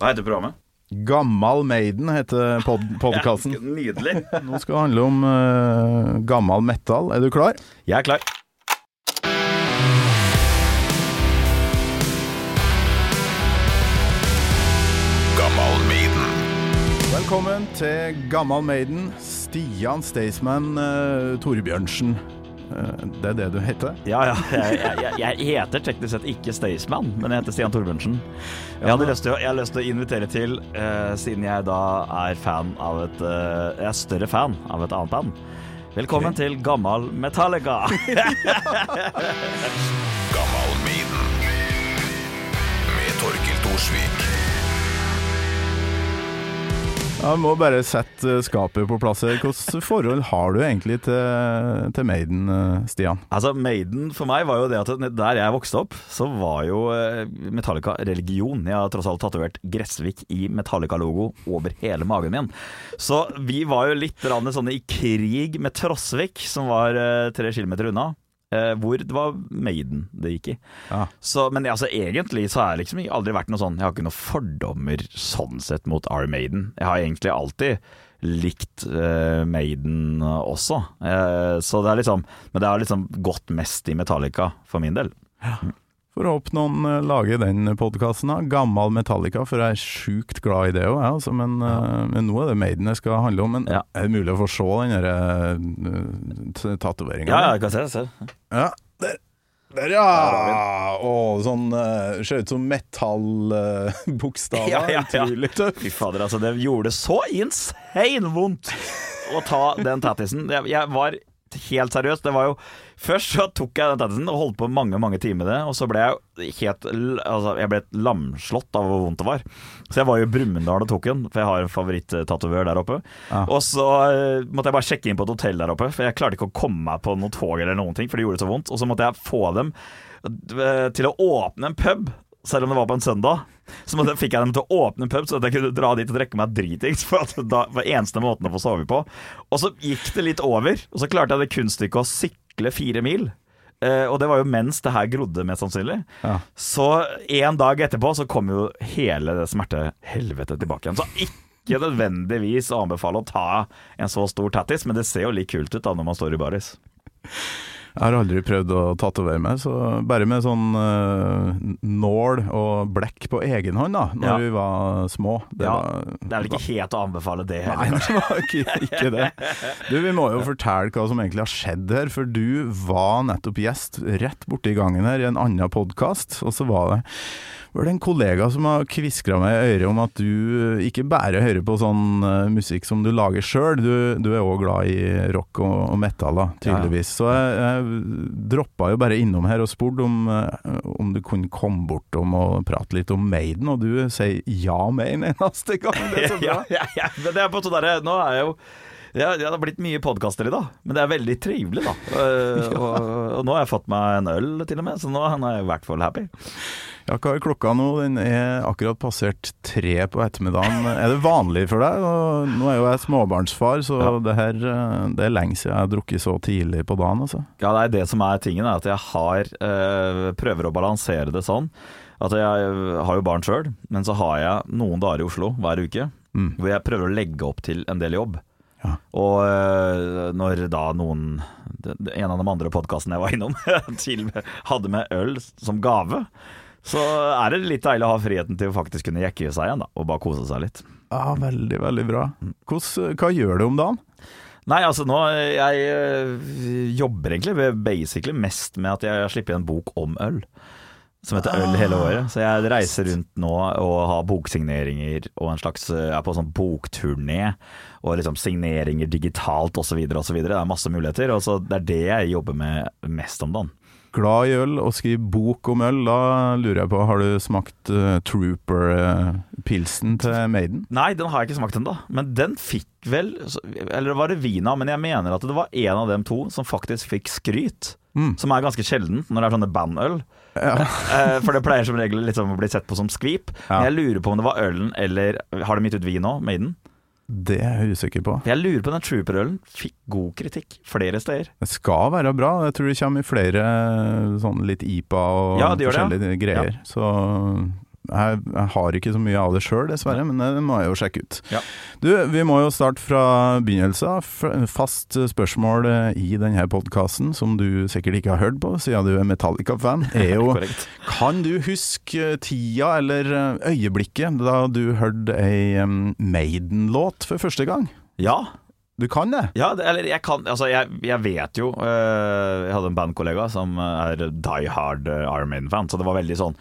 Hva heter programmet? Gammal Maiden heter pod podkasten. Nydelig. Nå skal det handle om uh, gammal metal. Er du klar? Jeg er klar. Gammal Maiden. Velkommen til Gammal Maiden. Stian Staysman uh, Torbjørnsen. Uh, det er det du heter? Ja, ja. Jeg, jeg, jeg heter teknisk sett ikke Staysman, men jeg heter Stian Torbjørnsen. Jeg hadde lyst til å, lyst til å invitere til, uh, siden jeg da er fan av et uh, Jeg er større fan av et annet band. Velkommen til Gammal Metallica. Gammal Miden Med Torkil Thorsvik. Ja, må bare sette uh, skapet på plass her. Hvilket forhold har du egentlig til, til Maiden, uh, Stian? altså, Maiden for meg var jo det at der jeg vokste opp, så var jo eh, Metallica religion. Jeg har tross alt tatovert Gressvik i Metallica-logo over hele magen min. Så vi var jo litt sånn i krig med Trosvik, som var eh, tre kilometer unna. Eh, hvor det var Maiden det gikk i. Ja. Så, men altså, egentlig så har jeg liksom aldri vært noe sånn Jeg har ikke noen fordommer sånn sett mot R. Maiden. Jeg har egentlig alltid likt eh, Maiden også. Eh, så det er liksom Men det har liksom gått mest i Metallica for min del. For å håpe noen uh, lager den podkasten. Gammal Metallica, for jeg er sjukt glad i det òg, altså, men, uh, men nå er det Maiden det skal handle om. Men Ja. er det mulig å få se den uh, tatoveringa? Ja, ja, jeg kan se, se. Ja, der. Der, ja! Å, sånn uh, Ser ut som metallbokstaver. Ja, ja, ja. Utrolig tøft. Fy fader, altså. Det gjorde så insane vondt å ta den tattisen. Jeg, jeg var helt seriøs. Det var jo Først så tok jeg den tennisen og holdt på mange mange timer med det, og så ble jeg helt Altså, jeg ble lamslått av hvor vondt det var. Så jeg var jo i Brumunddal og tok den, for jeg har en favorittatovør der oppe. Ja. Og så eh, måtte jeg bare sjekke inn på et hotell der oppe, for jeg klarte ikke å komme meg på noe tog eller noen ting, for det gjorde det så vondt. Og så måtte jeg få dem eh, til å åpne en pub selv om det var på en søndag. Så måtte, fikk jeg dem til å åpne en pub, så at jeg kunne dra dit og drikke meg dritings. For at da var eneste måten å få sove på. Og så gikk det litt over, og så klarte jeg det kunststykket å sykle fire mil. Uh, og det var jo mens det her grodde, mest sannsynlig. Ja. Så en dag etterpå så kom jo hele det smertehelvetet tilbake igjen. Så ikke nødvendigvis å anbefale å ta en så stor tattis, men det ser jo litt kult ut da når man står i baris. Jeg har aldri prøvd å tatovere meg, så bare med sånn uh, nål og blekk på egen hånd da Når Ja. vi var små. Det Ja, var, Det er vel ikke helt å anbefale det Nei, det var ikke, ikke det. Du, Vi må jo fortelle hva som egentlig har skjedd her, for du var nettopp gjest rett borti gangen her i en annen podkast, og så var det var det en kollega som har kviskra meg i øret om at du ikke bare hører på sånn eh, musikk som du lager sjøl, du, du er òg glad i rock og, og metal, da, tydeligvis. Så jeg, jeg droppa jo bare innom her og spurte om, eh, om du kunne komme bortom og prate litt om Maiden, og du sier ja med en eneste gang. Det er så bra. ja, ja, ja, men det er på sånn derre Nå er jeg jo ja, det har blitt mye podkaster i dag, men det er veldig trivelig, da. ja. og, og nå har jeg fått meg en øl, til og med, så nå er jeg i hvert fall happy. Ja, hva er klokka nå? Den er akkurat passert tre på ettermiddagen. Er det vanlig for deg? Og nå er jo jeg småbarnsfar, så Ja. det her eh, Det er lenge siden jeg har drukket så tidlig på dagen, altså. Ja, det er det som er tingen, er at jeg har øh, prøver å balansere det sånn. At jeg har jo barn sjøl, men så har jeg noen dager i Oslo hver uke Mm. hvor jeg prøver å legge opp til en del jobb. Ja. Og eh, når da noen En av de andre podkastene jeg var innom, til, hadde med øl som gave, så er det litt deilig å ha friheten til å faktisk kunne jekke seg igjen, da, og bare kose seg litt. Ja, veldig, veldig bra. Hvordan, hva gjør du om dagen? Nei, altså nå Jeg øh, jobber egentlig basically mest med at jeg slipper en bok om øl. Som heter Øl hele året. Så jeg reiser rundt nå og har boksigneringer og en slags Jeg er på sånn bokturné. Og liksom signeringer digitalt osv. osv. Det er masse muligheter. Og så Det er det jeg jobber med mest om dagen. Glad i øl og skriver bok om øl. Da lurer jeg på, har du smakt uh, Trooper-pilsen til Maiden? Nei, den har jeg ikke smakt ennå. Men den fikk vel Eller var det vina? Men jeg mener at det var en av dem to som faktisk fikk skryt. Mm. Som er ganske sjeldent når det er sånne bandøl. Ja. For det pleier som regel liksom å bli sett på som skvip. Ja. Men jeg lurer på om det var ølen eller Har de gitt ut vin nå, Maiden? Det er jeg usikker på. Jeg lurer på den Trooper-ølen fikk god kritikk flere steder. Det skal være bra. Jeg tror det kommer i flere sånn litt IPA og Ja, gjør det, forskjellige greier. Så jeg, jeg har ikke så mye av det sjøl, dessverre, men det må jeg jo sjekke ut. Ja. Du, vi må jo starte fra begynnelsen. Fast spørsmål eh, i denne podkasten, som du sikkert ikke har hørt på, siden du er Metallica-fan, er jo Kan du huske tida eller eh, øyeblikket da du hørte ei Maiden-låt for første gang? Ja, Du kan det? Ja, det, eller jeg kan Altså, jeg, jeg vet jo øh, Jeg hadde en bandkollega som er die hard Iron Maiden-fan, så det var veldig sånn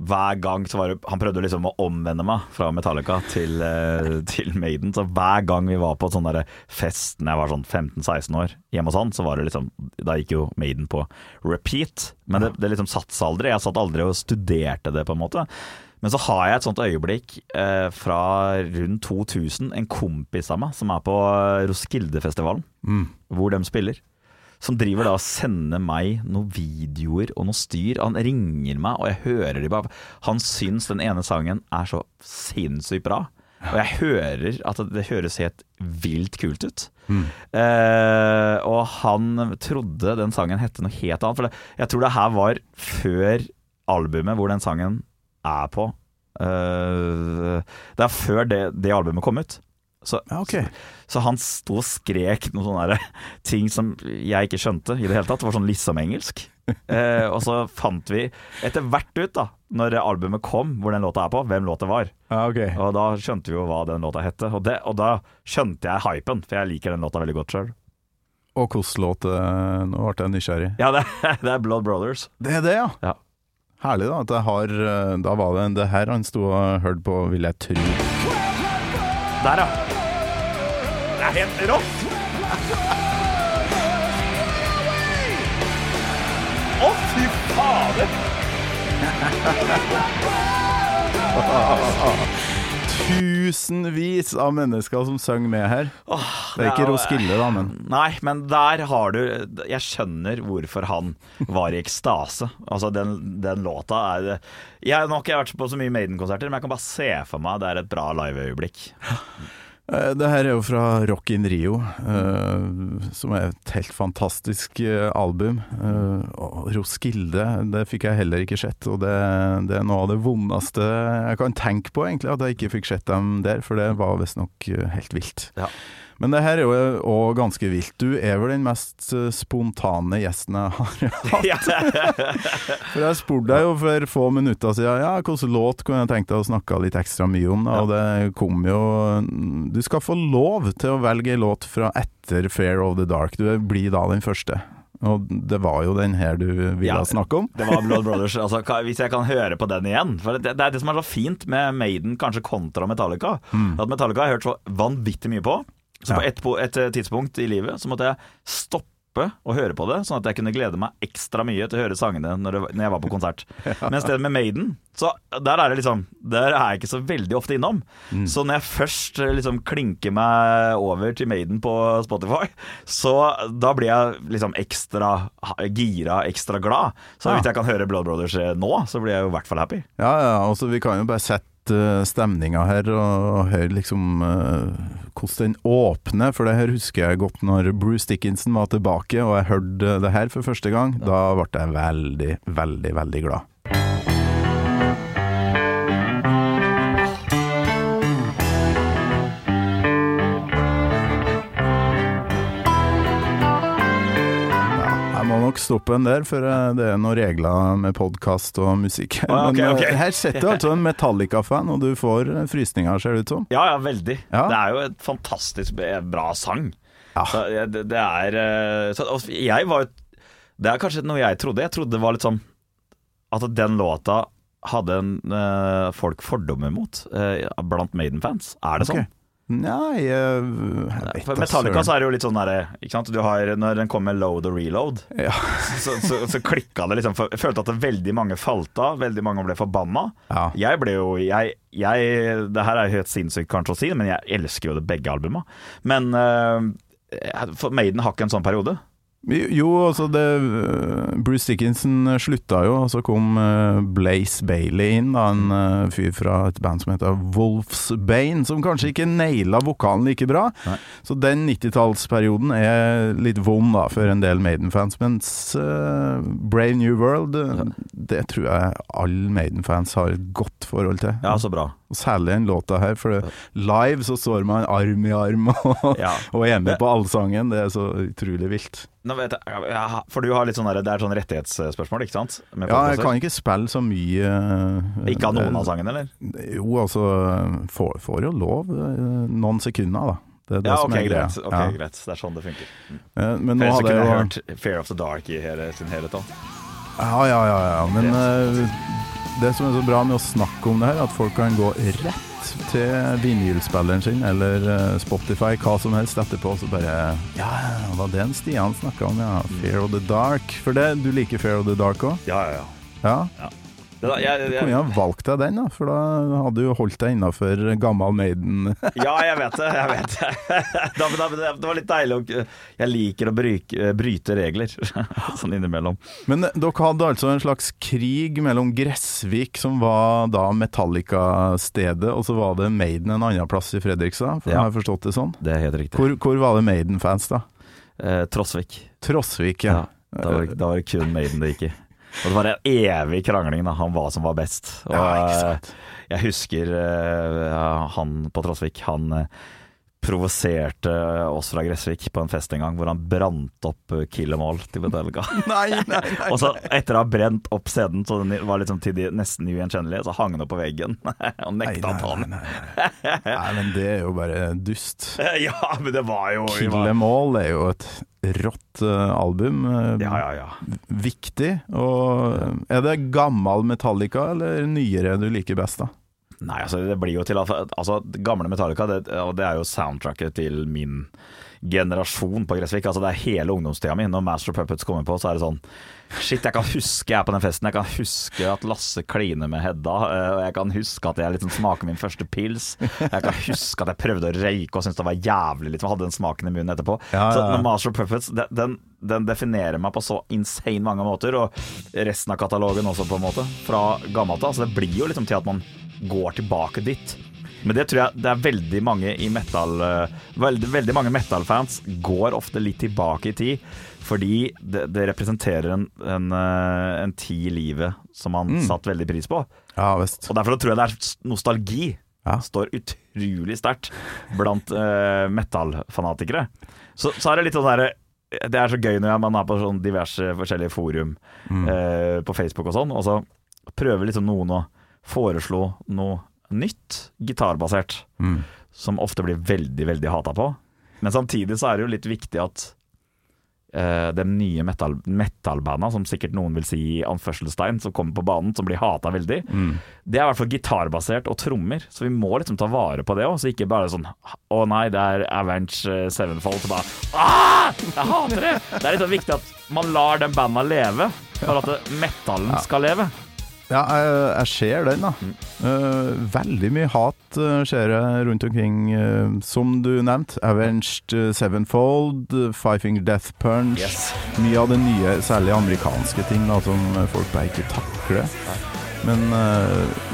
hver gang så var det, Han prøvde liksom å omvende meg fra Metallica til, øh, til Maiden. Så hver gang vi var på sånn der fest når jeg var sånn 15-16 år hjemme hos han, så var det liksom Da gikk jo Maiden på repeat. Men det, det liksom satt seg aldri. Jeg satt aldri og studerte det, på en måte. Men så har jeg et sånt øyeblikk eh, fra rundt 2000. En kompis av meg som er på Roskildefestivalen, hvor de spiller. Som driver da og sender meg noen videoer og noe styr. Han ringer meg, og jeg hører de bare Han syns den ene sangen er så sinnssykt bra. Og jeg hører at det høres helt vilt kult ut. Eh, og han trodde den sangen hette noe helt annet. For det, jeg tror det her var før albumet hvor den sangen er på. Eh, det er før det, det albumet kom ut. Så, okay. så, så han sto og skrek noen sånne ting som jeg ikke skjønte i det hele tatt. Det var sånn liksom-engelsk. Eh, og så fant vi etter hvert ut, da, når albumet kom, hvor den låta er på, hvem låta var. Ja, ok. Og da skjønte vi jo hva den låta hette. Og, det, og da skjønte jeg hypen, for jeg liker den låta veldig godt sjøl. Og hvordan låt eh, Nå ble jeg nysgjerrig. Ja, det, det er Blood Brothers. Det er det, ja. Ja. Herlig, da. At jeg har eh, Da var det det her han sto og hørte på, vil jeg tro. Der, ja. Er helt rått! Å, fy fader! Tusenvis av mennesker som synger med her. Det er ikke Roskilde, da, men Nei, men der har du Jeg skjønner hvorfor han var i ekstase. Altså, den, den låta er Jeg har ikke vært på så mye Maiden-konserter, men jeg kan bare se for meg det er et bra liveøyeblikk. Eh, Det her er jo fra Rock in Rio, eh, som er et helt fantastisk eh, album. Roskilde, det fikk jeg heller ikke sett, og det, det er noe av det vondeste jeg kan tenke på, egentlig, at jeg ikke fikk sett dem der, for det var visstnok helt vilt. Ja. Men det her er jo òg ganske vilt. Du er vel den mest eh, spontane gjesten jeg har hatt. For jeg spurte deg jo for få minutter siden Ja, hvilken låt kunne jeg tenkt deg å snakke litt ekstra mye om. Da? Og det kom jo Du skal få lov til å velge ei låt fra etter Fair of the Dark. Du blir da den første. Og det var jo den her du ville Ja. snakke om. Det var Blood Brothers. Altså, hvis jeg kan høre på den igjen For det, det er det som er så fint med Maiden, kanskje kontra Metallica. At Metallica har jeg hørt så vanvittig mye på. Så på et, et eh, tidspunkt i livet så måtte jeg stoppe å høre på det, sånn at jeg kunne glede meg ekstra mye til å høre sangene når, det, når jeg var på konsert. Mens det med Maiden, så der er det liksom Der er jeg ikke så veldig ofte innom. Så når jeg først eh, liksom klinker meg over til Maiden på Spotify, så da blir jeg liksom ekstra gira, ekstra glad. Så Ja. hvis jeg kan høre Blood Brothers eh, nå, så blir jeg jo i hvert fall happy. Ja, ja, altså vi kan jo bare sette uh, stemninga her og høre liksom eh, hvordan den åpner, for det her husker jeg godt når Bruce Dickinson var tilbake og jeg hørte det her for første gang. Da ble jeg veldig, veldig, veldig glad. Nok stoppe den der, for eh, det er noen regler med podkast og musikk. Ah, okay, Men eh, her sitter du altså en Metallica-fan, og du får eh, frysninger, ser det ut som. Ja, ja, veldig. Ja. Det er jo et fantastisk bra sang. Ja. Så det, det er så, og Jeg var Det er kanskje noe jeg trodde. Jeg trodde det var litt sånn At den låta hadde en, folk fordommer mot blant Maiden-fans. Er det okay. sånn? Nei, jeg, jeg vet For Metallica så er det jo litt sånn derre ikke sant? Du har, Når den kom med load og reload, Ja. så, så, så klikka det liksom. Jeg følte at veldig mange falt av. Veldig mange ble forbanna. Ja. Jeg ble jo jeg, jeg, Det her er jo helt sinnssykt kanskje å si, men jeg elsker jo det begge albuma. Men uh, Maiden har ikke en sånn periode. Jo, altså det Bruce Dickinson slutta jo, og så kom eh, Blaze Bailey inn, da, en eh, fyr fra et band som heter Wolfsbane, som kanskje ikke naila vokalen like bra. Nei. Så den 90-tallsperioden er litt vond da for en del Maiden-fans, mens uh, Brave New World, ja. det tror jeg alle Maiden-fans har et godt forhold til. Ja, så bra. Og Særlig den låta her, for det, live så står man arm i arm og, Ja. og er med på allsangen. Det er så utrolig vilt. Jeg, ja, for du har litt sånn der, Det er sånn rettighetsspørsmål, ikke sant? Ja, jeg kan ikke spille så mye eh, Ikke av noen av sangene, eller? Jo, altså Får, får jo lov eh, noen sekunder, da. Det er det Ja, som ok, er greia. greit. Ok, Ja. greit. Det er sånn det funker. Eh, Men nå hadde jeg hørt Fear of the Dark i hele, sin helhet òg. Ja, ja, ja, ja. Men eh, det som er så bra med å snakke om det her, at folk kan gå rett til vinylspilleren sin eller eh, Spotify, hva som helst etterpå, så bare Ja, det var den Stian snakka om, ja. Fear of the Dark. For det, du liker Fear of the Dark òg? Ja, ja, ja. Ja. Det, da, jeg, Du kunne jo ha valgt deg den, da, for da hadde du holdt deg innafor gammal Maiden. ja, jeg vet det. Jeg vet det. Da, da, det var litt deilig å Jeg liker å bryke, bryte regler sånn innimellom. Men eh, dere hadde altså en slags krig mellom Gressvik, som var da Metallica-stedet, og så var det Maiden en annen plass i Fredrikstad, for Ja. har jeg forstått det sånn? Det er helt riktig. Hvor, hvor var det Maiden-fans, da? Eh, Trosvik. Trossvik, ja. Ja, da var det kun Maiden det gikk i. Og det var en evig krangling da, om hva som var best. Og, Ja. Jeg husker uh, han på Trosvik, han eh, provoserte oss fra Gressvik på en fest en gang, hvor han brant opp eh, Kill 'em All til Metallica. Nei, nei, nei. Og så etter å ha brent opp CD-en, så den var liksom til de nesten ugjenkjennelige, så hang den opp på veggen og nekta å ta den. nei, men det er jo bare dust. Ja, men det var jo Kill var- Em All er jo et rått eh, album. eh, Ja, ja, ja. Viktig. Og er det gammel Metallica eller nyere du liker best, da? Nei, altså det blir jo til at Altså, gamle Metallica, det, det er jo soundtracket til min generasjon på Gressvik. Altså det er hele ungdomstida mi. Når Master Puppets kommer på, så er det sånn Shit, jeg kan huske jeg er på den festen. Jeg kan huske at Lasse kliner med Hedda. eh, Og jeg kan huske at jeg liksom smaker min første pils. Jeg kan huske at jeg prøvde å røyke og syntes det var jævlig liksom, hadde den smaken i munnen etterpå. Ja, Så ja, Så når Master Puppets, den, den, den definerer meg på så insane mange måter, og resten av katalogen også, på en måte, fra gammelt av. Så det blir jo liksom til at man går tilbake dit. Men det tror jeg det er veldig mange i metal eh, Veldig, veldig mange metal-fans går ofte litt tilbake i tid, fordi det, det representerer en, en, eh, en tid i livet som man Mm. satte veldig pris på. Ja visst. Og derfor tror jeg det er nostalgi. Ja. Står utrolig sterkt blant uh, metallfanatikere. Så, så er det litt sånn derre Det er så gøy når man er på sånn diverse forskjellige forum Mm. uh, på Facebook og sånn, og så prøver liksom noen å foreslå noe nytt gitarbasert, Mm. som ofte blir veldig, veldig hata på. Men samtidig så er det jo litt viktig at uh, de nye metal, metal-banda, som sikkert noen vil si i anførselstegn, som kommer på banen, som blir hata veldig, Mm. det er i hvert fall gitarbasert og trommer, så vi må liksom ta vare på det òg. Så ikke bare sånn Å nei, det er Avenge eh, Sevenfold. Så bare ah, Jeg hater det! Det er litt sånn viktig at man lar den banda leve, for at metallen skal leve. Ja, jeg, jeg ser den, da. Mm. Uh, veldig mye hat uh, ser jeg rundt omkring, uh, som du nevnte. Avenged Sevenfold, Five Finger Death Punch. Yes. Mye av det nye, særlig amerikanske ting, da, som folk bare ikke takler. Men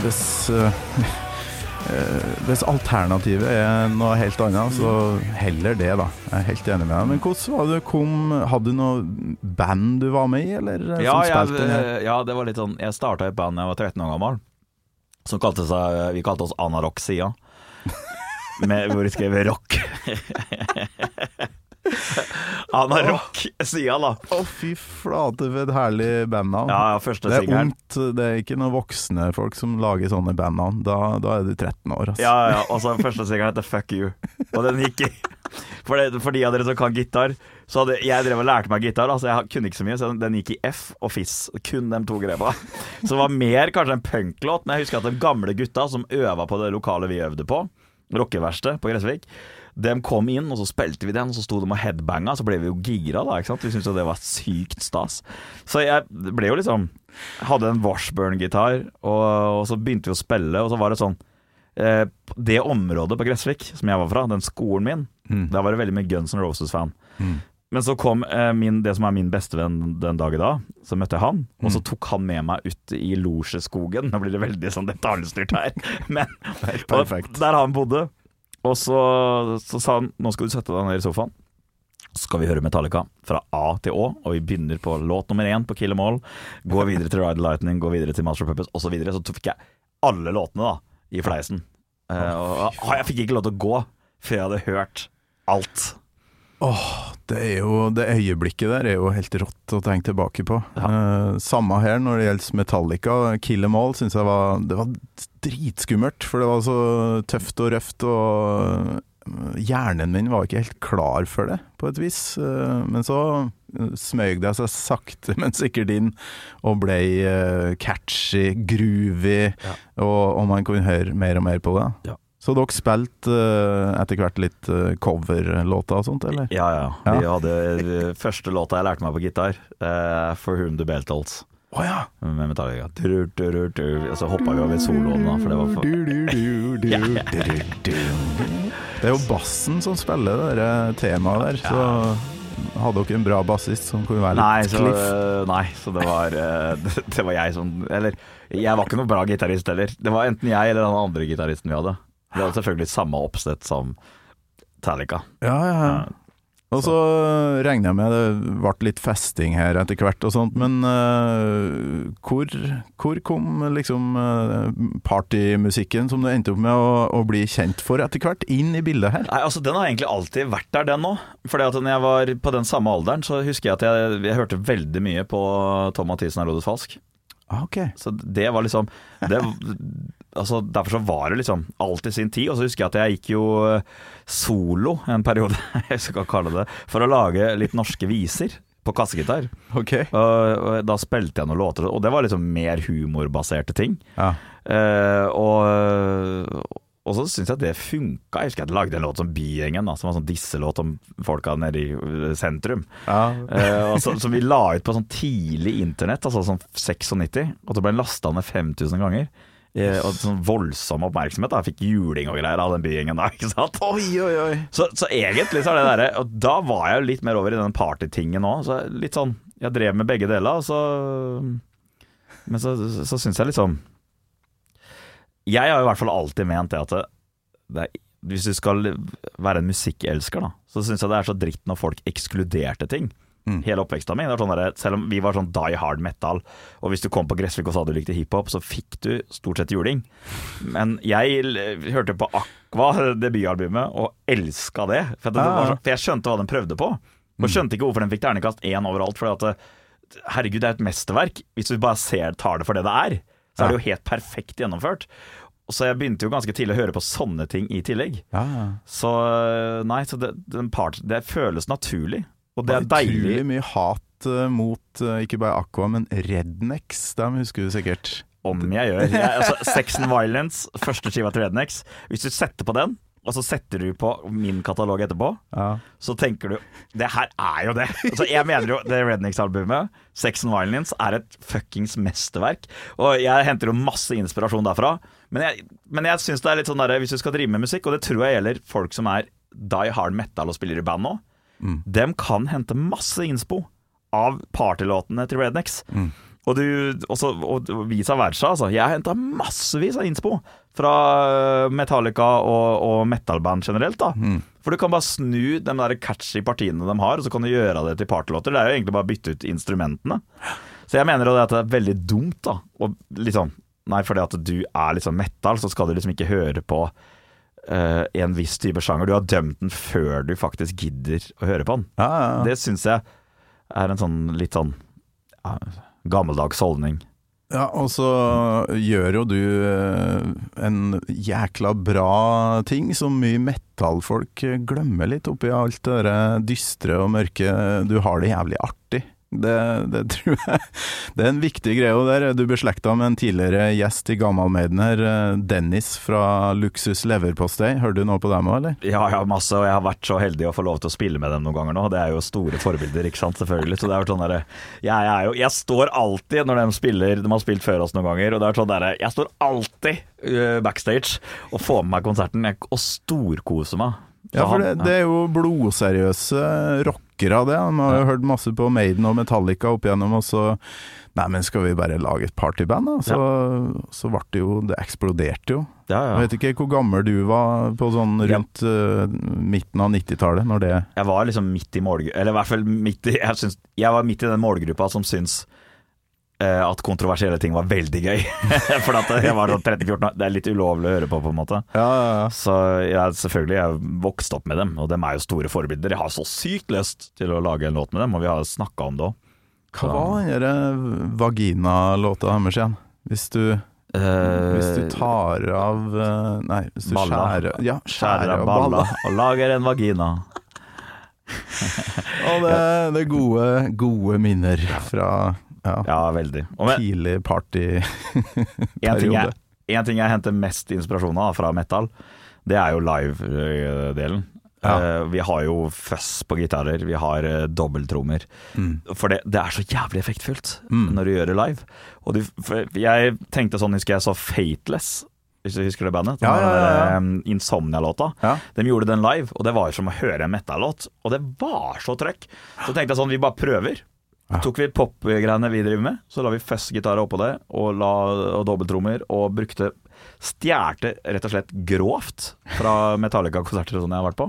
hvis Hvis alternativet er noe helt annet, så heller det, da. Jeg er helt enig med deg. Men hvordan var det du kom Hadde du noe band du var med i, eller? eh, Ja, jeg, ja, det var litt sånn Jeg starta et band da jeg var 13 år gammel, som kalte seg Vi kalte oss Anarock-sida. Med, hvor vi skrev rock. Anarock-sida, da. Å, fy flate, for et herlig bandnavn. Ja, ja, første det er singelen. ungt, det er ikke noen voksne folk som lager sånne bandnavn. Da, da er du 13 år, altså. Ja, ja, og så første singelen heter Fuck You. Og den gikk i For, det, for de av dere som kan gitar, så hadde jeg drev og lærte meg gitar, altså jeg kunne ikke så mye, så den gikk i F og Fiss. Kun de to grepa. Så det var mer kanskje en punklåt, men jeg husker at de gamle gutta som øva på det lokale vi øvde på, rockeverkstedet på Gressvik, de kom inn, og så spilte vi den, og så sto de og headbanga, så ble vi jo gira da, ikke sant. Vi syntes jo det var sykt stas. Så jeg ble jo liksom Hadde en Washburn-gitar, og, og så begynte vi å spille, og så var det sånn eh, Det området på Gressvik som jeg var fra, den skolen min, Mm. der var det veldig mye Guns N' Roses-fan. Mm. Men så kom eh, min, det som er min bestevenn den dag i dag, så møtte jeg han. Og Mm. så tok han med meg ut i Losjeskogen. Nå blir det veldig sånn detaljstyrt her, men der han bodde. Og så, så sa han nå skal du sette deg ned i sofaen. Så skal vi høre Metallica fra A til Å, og vi begynner på låt nummer én på Kill 'Em All. Går videre til Ride Lightning, går videre til Master of Puppets osv. Så, videre. så fikk jeg alle låtene da i fleisen. Uh, og, jeg fikk ikke lov til å gå før jeg hadde hørt alt. Det er jo Det øyeblikket der er jo helt rått å tenke tilbake på. Eh, samme her når det gjelder Metallica. Kill 'em all syns jeg var Det var dritskummelt, for det var så tøft og røft. Og hjernen min var ikke helt klar for det, på et vis. Eh, men så smøg det seg sakte, men sikkert inn, og ble eh, catchy, groovy, Ja. og, og man kunne høre mer og mer på det. Ja. Så dere spilte eh, etter hvert litt uh, coverlåter og sånt, eller? Ja, ja. Ja. Vi hadde eh, første låta jeg lærte meg på gitar, uh, 'For Whom the Bell Tolls'. Oh, ja! Med Metallica. Du, du, du. Og så hoppa vi over soloen, da, for det var for Ja. Det er jo bassen som spiller det der temaet der, så hadde dere en bra bassist som kunne være Nei, litt så, cliff. eh, nei, så det var eh, det, var jeg som Eller, jeg var ikke noe bra gitarist heller. Det var enten jeg eller den andre gitaristen vi hadde. Vi var selvfølgelig samme oppsett som Talica. Ja, ja, ja. Og så regner jeg med det ble litt festing her etter hvert og sånt, men uh, hvor, hvor kom liksom uh, partymusikken som du endte opp med å, å bli kjent for etter hvert, inn i bildet her? Nei, altså Den har egentlig alltid vært der, den òg. At når jeg var på den samme alderen, så husker jeg at jeg, jeg hørte veldig mye på Tom Mathisen og Lodet Falsk. Ah, ok. Så det var liksom det, altså Derfor så var det liksom alltid sin tid. Og så husker jeg at jeg gikk jo eh, solo en periode, jeg skal kalle det, for å lage litt norske viser på kassegitar. Okay. Og, og da spilte jeg noen låter, og det var liksom mer humorbaserte ting. Ja. Uh, og, og så syns jeg det funka. Jeg husker jeg lagde en låt som Bygjengen, som var sånn disselåt om folka nede i sentrum. ja. uh, og så, som vi la ut på sånn tidlig internett, altså sånn 96, og så ble den lasta ned 5000 ganger. Eh, og sånn voldsom oppmerksomhet. da Jeg fikk juling og greier av den bygjengen da, ikke sant. Oi, oi, oi. Så, så egentlig så er det derre Og da var jeg jo litt mer over i den partytingen òg. Så litt sånn Jeg drev med begge deler, og så Men så, så, så syns jeg liksom Jeg har i hvert fall alltid ment det at det, det er, hvis du skal være en musikkelsker, da, så syns jeg det er så dritt når folk ekskluderte ting. Mm. Hele oppveksten min. Sånn der, selv om vi var sånn die hard metal, og hvis du kom på Gressvik og sa du likte hiphop, så fikk du stort sett juling. Men jeg hørte på Aqua, debutalbumet, og elska det. For, det Ah. var så, for jeg skjønte hva den prøvde på. Og skjønte ikke hvorfor den fikk ternekast én overalt. For at, herregud, det er et mesterverk. Hvis du bare ser, tar det for det det er, så er det jo helt perfekt gjennomført. Så jeg begynte jo ganske tidlig å høre på sånne ting i tillegg. Ja, ja. Så nei, så det, den part, det føles naturlig. Og det er deilig. Utrolig mye hat eh, mot eh, ikke bare Aqua, men Rednex. Dem husker du sikkert. Om jeg gjør. Jeg, altså, Sex and Violence, første skiva til Rednex. Hvis du setter på den, og så setter du på min katalog etterpå, Ja. så tenker du Det her er jo det! Altså, jeg mener jo det Rednex-albumet, Sex and Violence, er et fuckings mesterverk. Og jeg henter jo masse inspirasjon derfra. Men jeg, men jeg syns det er litt sånn der, hvis du skal drive med musikk, og det tror jeg gjelder folk som er die hard metal og spiller i band nå, Mm. De kan hente masse innspo av partylåtene til Rednecks. Mm. Og, du, også, og vice versa, altså. Jeg har henta massevis av innspo fra øh, Metallica og, og metalband generelt. da Mm. For du kan bare snu de der catchy partiene de har, og så kan du gjøre det til partylåter. Det er jo egentlig bare å bytte ut instrumentene. Så jeg mener at det er veldig dumt, da. Og liksom Nei, fordi at du er liksom metal, så skal du liksom ikke høre på øh, en viss type sjanger. Du har dømt den før du faktisk gidder å høre på den. Ja, ja, ja. Det syns jeg er en sånn litt sånn gammeldags holdning. Ja, og så gjør jo du eh, en jækla bra ting som mye metallfolk glemmer litt oppi alt det dystre og mørke. Du har det jævlig artig. Det, det tror jeg Det er en viktig greie. Der er du beslekta med en tidligere gjest i Gammalmaiden her, eh, Dennis fra Luksus leverpostei. Hører du noe på dem òg, eller? Ja, ja, masse, og jeg har vært så heldig å få lov til å spille med dem noen ganger nå. Det er jo store forbilder, ikke sant, selvfølgelig. Så det er sånn derre jeg, jeg, jeg står alltid når de spiller De har spilt før oss noen ganger, og det er sånn derre Jeg står alltid øh, backstage og får med meg konserten og storkoser meg Ja, for det, det er jo blodseriøse rockere, det. Man har jo hørt masse på Maiden og Metallica opp igjennom, og så Nei, men skal vi bare lage et partyband, da? Så, så ble det jo Det eksploderte jo. ja, ja. Jeg vet ikke hvor gammel du var på sånn rundt uh, midten av 90-tallet, når det Jeg var liksom midt i målgruppa Eller i hvert fall midt i jeg, syns, jeg var midt i den målgruppa som syns at kontroversielle ting var veldig gøy. For jeg var sånn 13-14 år. Det er litt ulovlig å høre på, på en måte. Ja, ja, ja. Så jeg, selvfølgelig, jeg vokste opp med dem, og dem er jo store forbilder. Jeg har så sykt lyst til å lage en låt med dem, og vi har snakka om det òg. Hva var den derre vagina-låta deres igjen? Hvis du, hvis du tar av eh, Nei, hvis du Balla. skjærer Ja, Skjærer av balla og lager en vagina. Og det, det er gode, gode minner fra ja, Ja, veldig. Med, tidlig en, ting partyperiode. en ting jeg henter mest inspirasjon av fra metal, det er jo live-delen. Ja. Uh, vi har jo fuzz på gitarer, vi har uh, dobbeltrommer. Mm. For det, det er så jævlig effektfullt Mm. når du gjør det live. Og du, jeg tenkte sånn, husker jeg så Fateless, hvis du husker det bandet? Ja, ja, ja, eh, Insomnia-låta. De gjorde den live, og det var som å høre en metal-låt. Og det var så trøkk. Så tenkte jeg sånn, vi bare prøver. Ja. Tok vi popgreiene vi driver med, så la vi fuzz-gitarer oppå det, og, la, og dobbeltrommer, og brukte Stjerte rett og slett grovt fra Metallica-konserter og sånn jeg har vært på.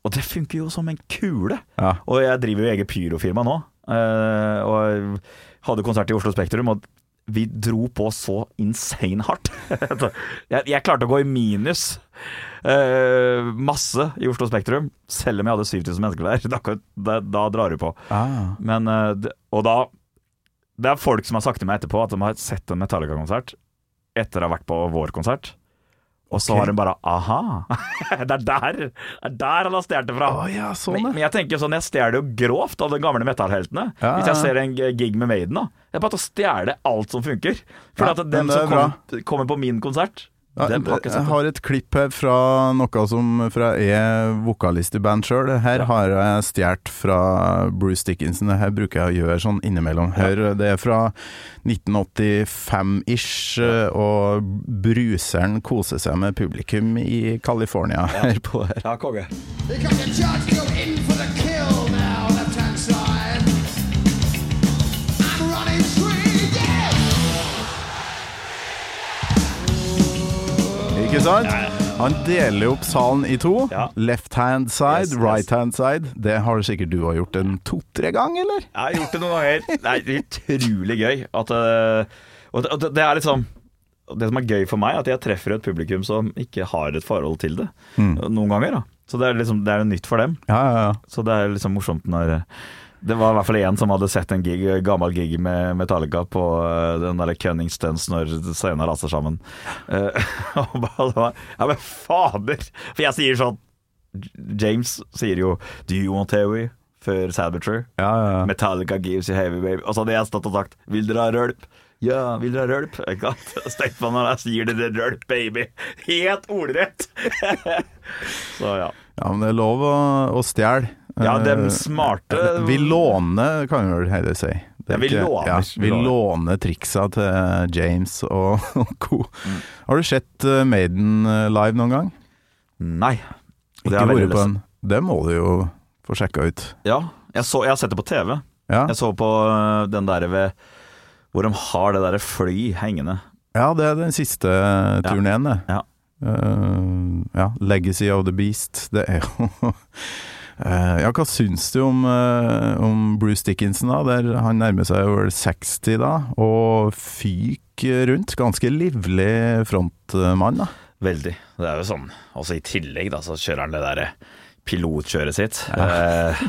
Og det funker jo som en kule. Ja. Og jeg driver jo eget pyrofirma nå, eh, og hadde konsert i Oslo Spektrum, og vi dro på så insane hardt. jeg, jeg klarte å gå i minus eh, masse i Oslo Spektrum, selv om jeg hadde 7000 mennesker der. Da, da, da drar du på. Ah. Men, uh, og da Det er folk som har sagt til meg etterpå at de har sett en Metallica-konsert etter å ha vært på vår konsert. Og så Ok. har de bare aha! det er der det er der han har stjålet det fra. Oh, ja, sånn Men, men jeg tenker sånn, jeg stjeler jo grovt av de gamle metallheltene. Ja, Hvis jeg ser en gig med Maiden, da. Jeg bare stjeler alt som funker. For Ja, at den som er kommer, kommer på min konsert, Ja, dem jeg har et klipp her fra noe som fra er vokalist i band sjøl. Her har jeg stjålet fra Bruce Dickinson. Det her bruker jeg å gjøre sånn innimellom. Her, det er fra 1985-ish, og bruseren koser seg med publikum i California. Her på her. Ja, konge. Ikke sant? Han deler jo opp salen i to. Ja. Left hand side, Yes, yes. right hand side. Det har sikkert du har gjort en to-tre ganger, eller? Jeg har gjort det noen ganger. Det er utrolig gøy. At, eh, og det, det- er liksom Det som er gøy for meg, er at jeg treffer et publikum som ikke har et forhold til det. Noen ganger, da. Så det er liksom Det er nytt for dem. Ja, ja, ja. Så det er liksom morsomt når Det var i hvert fall en som hadde sett en gig, gammel gig med Metallica på eh, den der Cunning Stunts når scenen raser sammen. Eh, og bare var, Ja, men fader! For jeg sier sånn James sier jo 'Do you want heavy?' før True. ja, ja, ja. Metallica gives you heavy, baby. Og så hadde jeg stått og sagt 'Vil dere ha rølp?' Ja, vil dere ha rølp? Ikke sant? På når jeg sier dere rølp, baby. Helt ordrett! så ja. Ja, men det er lov å, å stjele. Ja, dem Eh, smarte Vi låner, kan vi vel heller si. Ja, vi låner. Ja, Vi låner. triksa til James og, og co. Mm. Har du sett eh, Maiden eh, live noen gang? Nei. Det Ikke vært på en. Det må du jo få sjekka ut. Ja, jeg, så, jeg har sett det på TV. Ja, Jeg så på den der ved Hvor de har det derre fly hengende. ja det er den siste turneen, det. Ja. Uh, ja, 'Legacy of the Beast'. Det er jo Eh, ja, hva syns du om, eh, om Bruce Dickinson, da? Der han nærmer seg vel 60 da, og fyker rundt. Ganske livlig frontmann, da. Veldig. Det er jo sånn. Også i tillegg da, så kjører han det derre pilotkjøret sitt. Eh,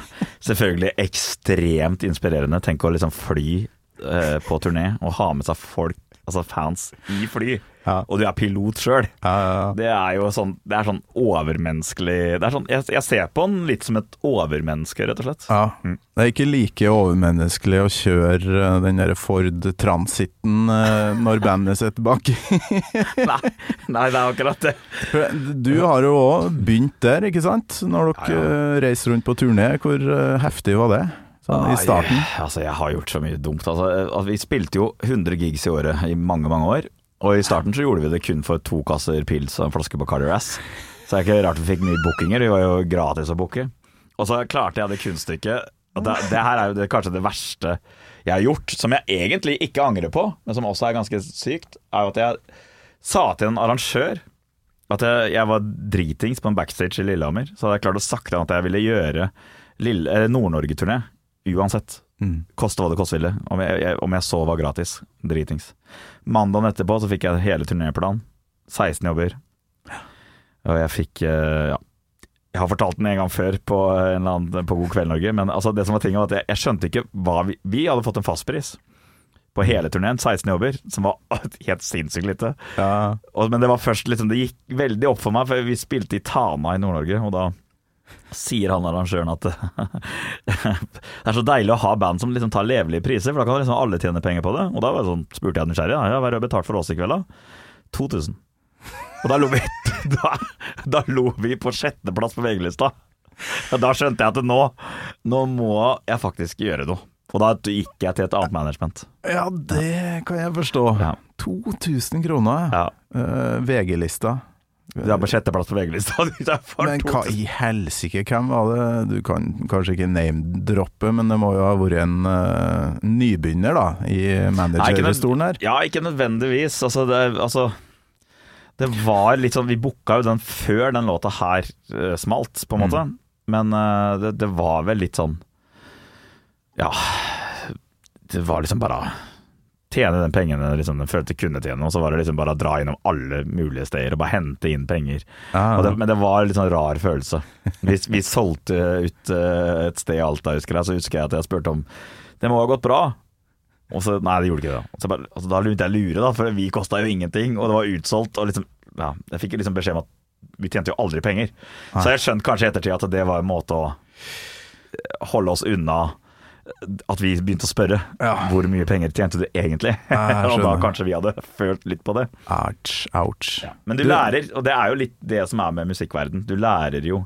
selvfølgelig ekstremt inspirerende. Tenk å liksom fly eh, på turné og ha med seg folk, altså fans, i fly. Ja. Og du er pilot sjøl. Ja, ja. Det er jo sånn, det er sånn overmenneskelig det er sånn, jeg, jeg ser på den litt som et overmenneske, rett og slett. Ja, Mm. Det er ikke like overmenneskelig å kjøre eh, den der Ford Transiten eh, når bandet sitter bak. Nei, nei, det er akkurat det. Du har jo òg begynt der, ikke sant? Når dere eh, reiser rundt på turné. Hvor heftig var det? I starten? Ai, altså, jeg har gjort så mye dumt. Altså, altså, vi spilte jo 100 gigs i året i mange, mange år. Og i starten så gjorde vi det kun for to kasser pils og en flaske Bacardi Razz. Så det er ikke rart vi fikk mye bookinger. Vi var jo gratis å booke. Og så klarte jeg det kunststykket og det, det her er jo det, kanskje det verste jeg har gjort, som jeg egentlig ikke angrer på, men som også er ganske sykt, er jo at jeg sa til en arrangør at jeg, jeg var dritings på en backstage i Lillehammer. Så hadde jeg klart å sagt til ham at jeg ville gjøre Nord-Norge-turné uansett. Koste hva det koste ville. Om jeg, jeg, om jeg så var gratis. Dritings. Mandagen etterpå så fikk jeg hele turnéplan. 16 jobber. Og jeg fikk eh, Ja. Jeg har fortalt den en gang før på, en annen, på God kveld Norge, men altså det som var tingen var at jeg, jeg skjønte ikke hva vi Vi hadde fått en fastpris på hele turneen, 16 jobber, som var helt sinnssykt lite. Ja. Og, men det var først liksom, det gikk veldig opp for meg, for vi spilte i Tana i Nord-Norge, og da sier han arrangøren at det er så deilig å ha band som liksom tar levelige priser, for da kan liksom alle tjene penger på det. Og da sånn, spurte jeg nysgjerrig, ja, hva har du betalt for oss i kveld da? 2000. Og da lo vi, da, da lo vi på sjetteplass på VG-lista. Og da skjønte jeg at nå, nå må jeg faktisk gjøre noe. Og da gikk jeg til et annet management. ja, det kan jeg forstå. Ja. 2000 kroner, ja. Ja. Eh, VG-lista. Det er på sjetteplass på VG-lista. Men hva 2000. i helsike, hvem var det? Du kan kanskje ikke name-droppe, men det må jo ha vært en uh, nybegynner da, i managerstolen her. Ja, ikke nødvendigvis. Altså, det, altså, det var litt sånn Vi booka jo den før den låta her uh, smalt, på en måte. Men uh, det, det var vel litt sånn Ja Det var liksom bare Tjene den pengene liksom, den følte kunne tjene, og så var det liksom bare å dra innom alle mulige steder og bare hente inn penger. Ah, Og det, men det var en litt sånn rar følelse. Vi, vi solgte ut uh, et sted i Alta, husker jeg, så husker jeg at jeg spurte om Det må ha gått bra. Og så, nei, det gjorde ikke det. Bare, altså, da begynte jeg å lure, da, for vi kosta jo ingenting, og det var utsolgt. Og liksom, ja, jeg fikk liksom beskjed om at vi tjente jo aldri penger. Så jeg skjønte kanskje i ettertid at det var en måte å holde oss unna at vi begynte å spørre Ja. hvor mye penger tjente du egentlig? Ja, og da kanskje vi hadde følt litt på det. Ouch, ouch. Men du lærer, og det er jo litt det som er med musikkverden. Du lærer jo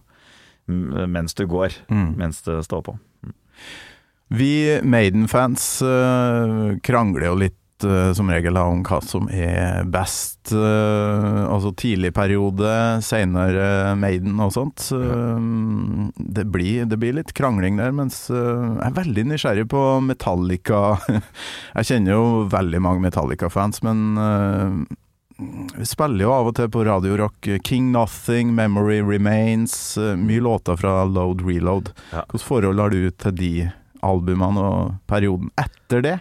mm, mens du går, mens det står på. Vi Maiden-fans eh, krangler jo litt som regel om hva som er best. eh, altså tidlig periode, seinere Maiden og sånt. Eh, det, blir, det blir litt krangling der, mens eh, jeg er veldig nysgjerrig på Metallica. jeg kjenner jo veldig mange Metallica-fans, men eh, vi spiller jo av og til på Radio Rock King Nothing, Memory Remains, eh, mye låter fra Load Reload. Ja. Hvilket forhold har du til de albumene og perioden etter det?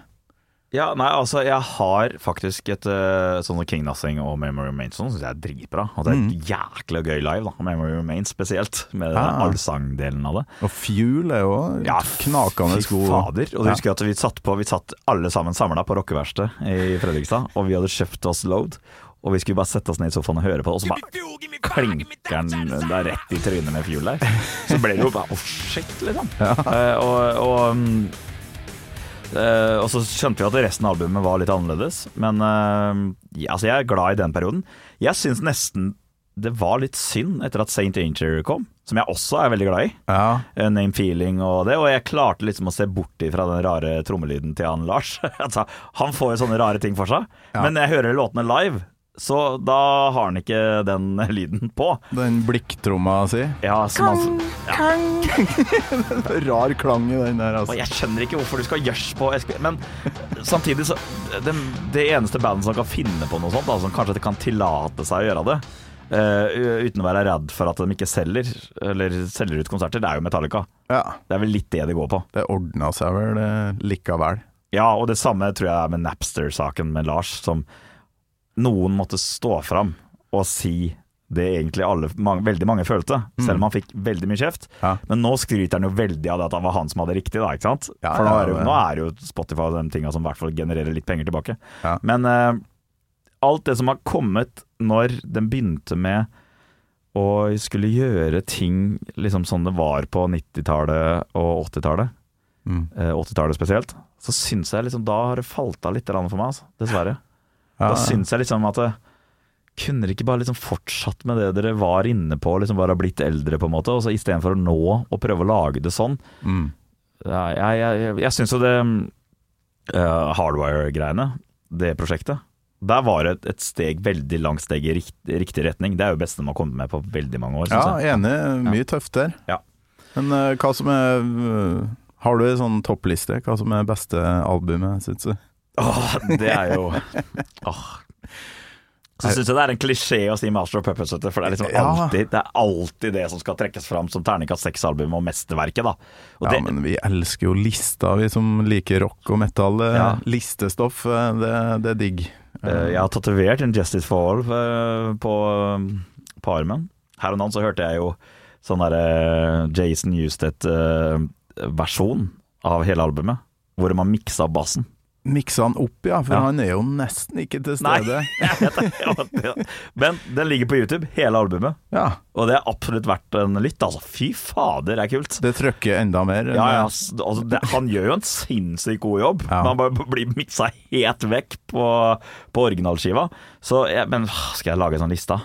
Ja, nei, altså jeg har faktisk et uh, sånn King Nothing og Memory Remains Sånn syns jeg er dritbra. Og det er jæklig gøy live, da. Memory Remains spesielt, med den Ah. allsangdelen av det. Og Fuel er jo Ja, knakende god. fader. Og du Ja. husker at vi satt, på, vi satt alle sammen samla på rockeverkstedet i Fredrikstad, og vi hadde kjøpt oss load. Og vi skulle bare sette oss ned i sofaen og høre på det, og så bare klinker den der rett i trynet med fuel der. Så ble det jo bare oh shit, liksom. Eh, og, og, eh, og så skjønte vi at resten av albumet var litt annerledes. Men uh, ja, altså jeg er glad i den perioden. Jeg syns nesten det var litt synd etter at St. Anger kom, som jeg også er veldig glad i. Ja. Uh, Name Feeling og det, og jeg klarte liksom å se bort ifra den rare trommelyden til han Lars. altså, han får jo sånne rare ting for seg, Ja. men når jeg hører låtene live, så da har han ikke den lyden på. Den blikktromma si. Ja, som altså, ja. Rar klang i den der, Og altså. jeg skjønner ikke hvorfor du skal gjørs på men samtidig så det, det eneste bandet som kan finne på noe sånt, da, som kanskje kan tillate seg å gjøre det, uh, uten å være redd for at de ikke selger, eller selger ut konserter, det er jo Metallica. Ja. Det er vel litt det det går på. Det ordna seg vel eh, likevel. Ja, og det samme tror jeg er med Napster-saken med Lars, som noen måtte stå fram og si det egentlig alle, mange, veldig mange følte, selv om han fikk veldig mye kjeft. Ja. Men nå skryter han jo veldig av det at det var han som hadde riktig, da, ikke sant? Ja, For nå er, jo- nå er jo Spotify Den de tinga som i hvert fall genererer litt penger tilbake. Ja. Men uh, alt det som har kommet når den begynte med å skulle gjøre ting liksom sånn det var på 90-tallet og 80-tallet, Mm. uh, 80-tallet spesielt, så syns jeg liksom da har det falt av litt for meg, altså. Dessverre. Ja, Da syns jeg liksom at det, kunne dere ikke bare liksom fortsatt med det dere var inne på, liksom bare blitt eldre på en måte, og så istedenfor nå og prøve å lage det sånn. Mm. Ja, jeg jeg, jeg, jeg syns jo det uh, Hardwire-greiene, det prosjektet, Der var det et, et steg, veldig langt steg i rikt, riktig retning. Det er jo det beste man har kommet med på veldig mange år. Ja, jeg. enig. Mye tøft der. Ja. Men uh, hva som er uh, Har du en sånn toppliste? Hva som er beste albumet, syns du? Åh, det er jo Åh. Så syns jeg det er en klisjé å si Master of Puppets, for det er liksom alltid det er alltid det som skal trekkes fram som terningkast seks-album og mesterverket, da. Og Ja, det, men vi elsker jo lister, vi som liker rock og metal. Eh, Ja. Listestoff, eh, det, det er digg. eh, jeg har tatovert en Justice for All på, på armen. Her og nå så hørte jeg jo sånn derre Jason Newsted-versjon av hele albumet, hvor man miksa bassen. Miksa han opp, ja, for Ja. han er jo nesten ikke til stede. Men den ligger på YouTube, hele albumet. Ja, Og det er absolutt verdt en lytt, altså. Fy fader, det er kult. det trykker enda mer. Ja, ja, altså det, han gjør jo en sinnssykt god jobb. Ja. han bare blir miksa helt vekk på, på originalskiva. Så Men skal jeg lage en sånn liste?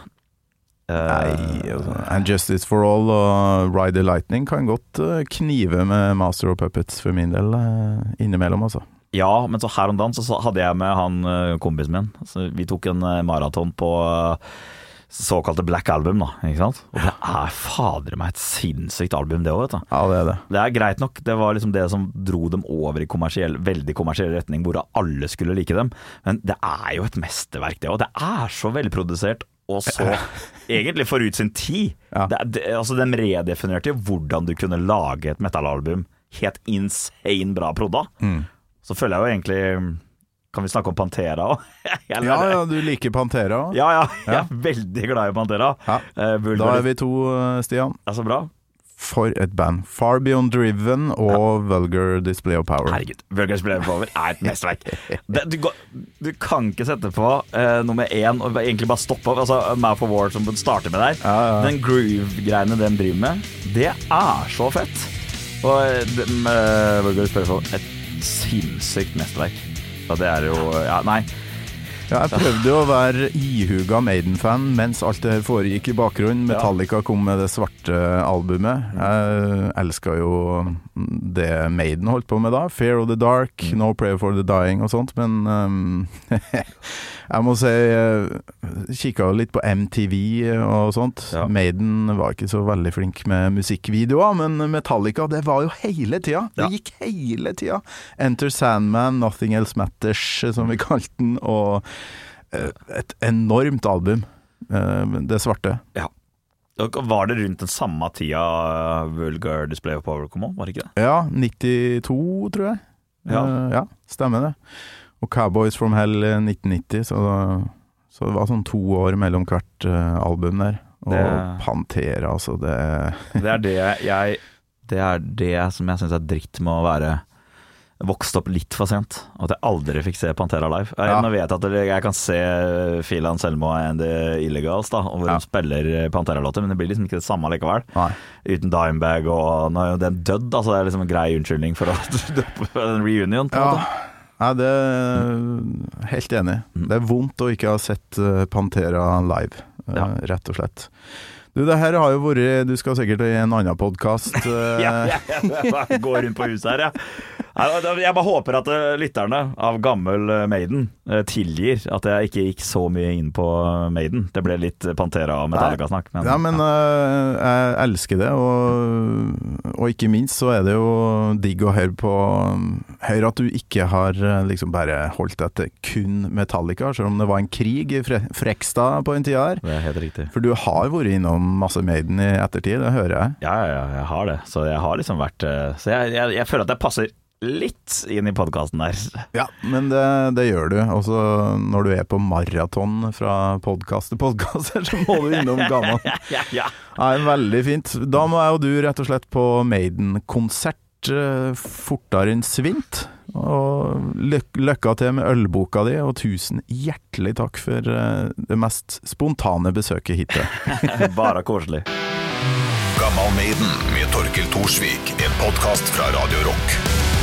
Eh, Nei, altså, And Justice for All og Ride the Lightning kan godt eh, knive med Master of Puppets for min del eh, innimellom, altså. Ja, men så her om dagen så hadde jeg med han eh, kompisen min. Så vi tok en eh, maraton på eh, såkalte Black Album, da. Ikke sant? Og det er fader meg et sinnssykt album, det òg, vet du. Ja, det er det. Det er greit nok, det var liksom det som dro dem over i kommersiell, veldig kommersiell retning, hvor alle skulle like dem. Men det er jo et mesterverk, det òg. Det er så velprodusert, og så egentlig forut sin tid. Ja. Det, det, altså, de redefinerte jo hvordan du kunne lage et metallalbum helt insane bra prodda. Mm. Så føler jeg jo egentlig Kan vi snakke om Pantera òg? Ja, ja, du liker Pantera òg? ja, ja. Jeg Ja. er veldig glad i Pantera. Ja. Eh, Da er vi to, eh, Stian. Er så bra. For et band. Far Beyond Driven og Vulgar Display of Power. Herregud, Vulgar Display of Power er et mesterverk. Du, du kan ikke sette på uh, nummer én og egentlig bare stoppe opp. Altså, Mouth of War som starter med der. Ja, ja. Den groove-greiene den driver med, det er så fett. Og uh, Vulgar Display of Power et sinnssykt mesterverk. Det er jo Ja, nei. Ja, jeg prøvde jo å være ihuga Maiden-fan mens alt det her foregikk i bakgrunnen. Metallica kom med det svarte albumet. Jeg elska jo det Maiden holdt på med da. Fear of the Dark, Mm. No Prayer for the Dying og sånt. Men um, jeg må si uh, Kikka litt på MTV og sånt. Ja. Maiden var ikke så veldig flink med musikkvideoer, men Metallica, det var jo hele tida. Det gikk hele tida. Enter Sandman, Nothing Else Matters, som vi kalte den. og Eh, et enormt album. eh, Det svarte. Ja. Var det rundt den samme tida eh, Vulgar Display of Power kom? Var det ikke det? Ja, 92, tror jeg. Ja. Eh, ja stemmer det. Og Cowboys from Hell 1990, så, så det var sånn to år mellom hvert eh, album der. Og Det- Pantera, altså. Det Det er det jeg Det er det som jeg syns er dritt med å være Vokst opp litt for sent. At jeg aldri fikk se Pantera live. Jeg, Ja. Nå vet jeg at jeg kan se Filan Selmo and the Illegals, da, og hvor Ja. de spiller Pantera-låter, men det blir liksom ikke det samme likevel. Nei. Uten Dimebag og Nå er jo den dødd, altså. Det er liksom en grei unnskyldning for en reunion. På en Ja. måte. Nei, det er Helt enig. Mm. Det er vondt å ikke ha sett eh, Pantera live, eh, Ja. rett og slett. Du, det her har jo vært Du skal sikkert i en annen podkast. Ja, ja, ja. Jeg går rundt på huset her, jeg. Nei, Jeg bare håper at eh, lytterne av gammel eh, Maiden eh, tilgir at jeg ikke gikk så mye inn på eh, Maiden. Det ble litt Pantera og Metallica-snakk. Ja, men ja. jeg elsker det, og, og ikke minst så er det jo digg å høre på Høre at du ikke har liksom bare holdt deg til kun Metallica, selv om det var en krig i Frekstad på en tid her. Det er helt riktig. For du har vært innom masse Maiden i ettertid, det hører jeg. Ja, ja, ja, jeg har det. Så jeg har liksom vært eh, Så jeg, jeg, jeg føler at jeg passer litt inn i podkasten der. Ja, men det, det gjør du. Også når du er på maraton fra podkast til podkast, så må du innom Gamma. Ja, ja. Nei, veldig fint. Da må jeg og du rett og slett på Maiden-konsert fortere enn svint. Og løkka til med ølboka di, og tusen hjertelig takk for eh, det mest spontane besøket hittil. Bare koselig. Gammal Maiden med Torkel Thorsvik. En podkast fra Radio Rock.